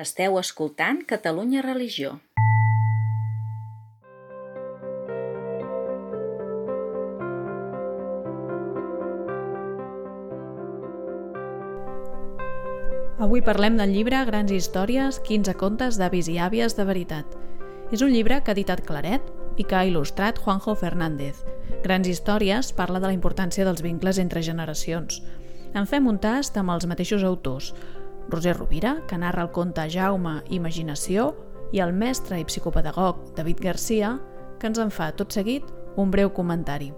Esteu escoltant Catalunya Religió. Avui parlem del llibre Grans històries, 15 contes d'avis i àvies de veritat. És un llibre que ha editat Claret i que ha il·lustrat Juanjo Fernández. Grans històries parla de la importància dels vincles entre generacions. En fem un tast amb els mateixos autors, Roser Rovira, que narra el conte Jaume Imaginació, i el mestre i psicopedagog David Garcia, que ens en fa tot seguit un breu comentari.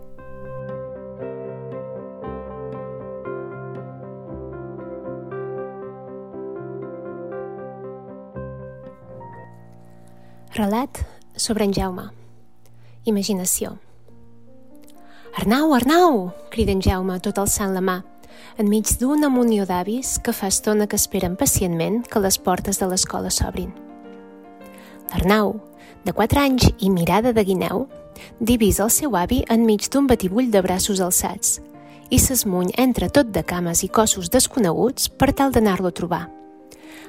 Relat sobre en Jaume. Imaginació. Arnau, Arnau! crida en Jaume, tot alçant la mà enmig d'una munió d'avis que fa estona que esperen pacientment que les portes de l'escola s'obrin. L'Arnau, de 4 anys i mirada de guineu, divisa el seu avi enmig d'un batibull de braços alçats i s'esmuny entre tot de cames i cossos desconeguts per tal d'anar-lo a trobar.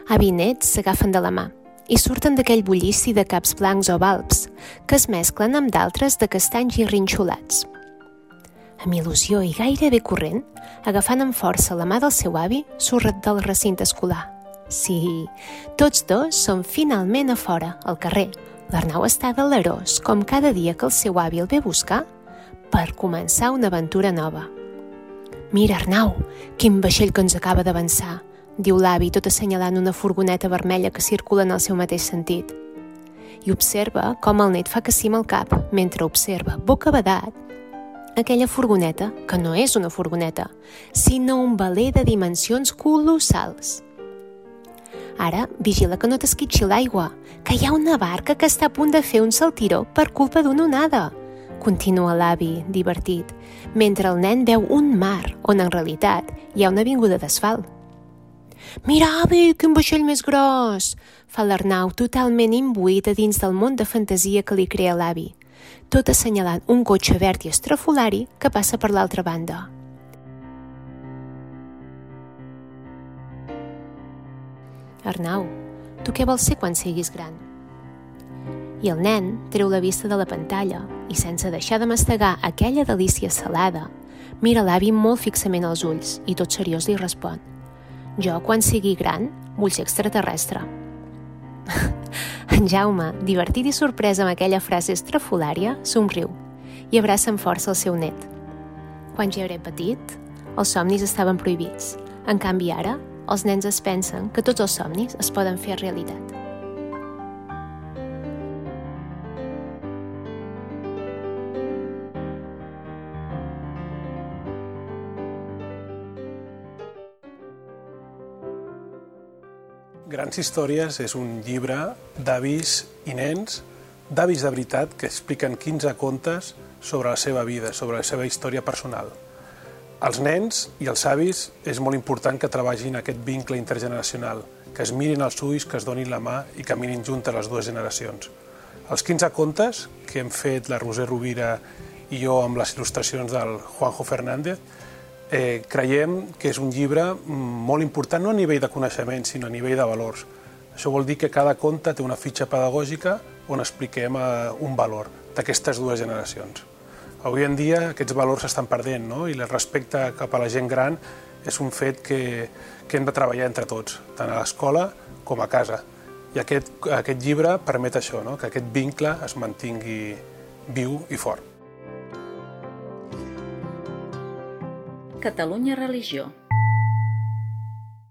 Avi i net s'agafen de la mà i surten d'aquell bullici de caps blancs o balbs que es mesclen amb d'altres de castanys i rinxolats. Amb il·lusió i gairebé corrent, agafant amb força la mà del seu avi, surt del recinte escolar. Sí, tots dos són finalment a fora, al carrer. L'Arnau està delerós, com cada dia que el seu avi el ve a buscar, per començar una aventura nova. Mira, Arnau, quin vaixell que ens acaba d'avançar, diu l'avi, tot assenyalant una furgoneta vermella que circula en el seu mateix sentit. I observa com el net fa que cima el cap, mentre observa, boca badat, aquella furgoneta, que no és una furgoneta, sinó un veler de dimensions colossals. Ara, vigila que no t'esquitxi l'aigua, que hi ha una barca que està a punt de fer un saltiró per culpa d'una onada. Continua l'avi, divertit, mentre el nen veu un mar on en realitat hi ha una avinguda d'asfalt. Mira, avi, quin vaixell més gros! fa l'Arnau, totalment imbuït a dins del món de fantasia que li crea l'avi tot assenyalant un cotxe verd i estrafolari que passa per l'altra banda. Arnau, tu què vols ser quan siguis gran? I el nen treu la vista de la pantalla i, sense deixar de mastegar aquella delícia salada, mira l'avi molt fixament als ulls i tot seriós li respon «Jo, quan sigui gran, vull ser extraterrestre». En Jaume, divertit i sorprès amb aquella frase estrafolària, somriu i abraça amb força el seu net. Quan ja era petit, els somnis estaven prohibits. En canvi, ara, els nens es pensen que tots els somnis es poden fer realitat. Grans històries és un llibre d'avis i nens, d'avis de veritat, que expliquen 15 contes sobre la seva vida, sobre la seva història personal. Els nens i els avis és molt important que treballin aquest vincle intergeneracional, que es mirin els ulls, que es donin la mà i caminin juntes les dues generacions. Els 15 contes que hem fet la Roser Rovira i jo amb les il·lustracions del Juanjo Fernández eh, creiem que és un llibre molt important, no a nivell de coneixement, sinó a nivell de valors. Això vol dir que cada conte té una fitxa pedagògica on expliquem eh, un valor d'aquestes dues generacions. Avui en dia aquests valors s'estan perdent no? i el respecte cap a la gent gran és un fet que, que hem de treballar entre tots, tant a l'escola com a casa. I aquest, aquest llibre permet això, no? que aquest vincle es mantingui viu i fort. Catalunya Religió.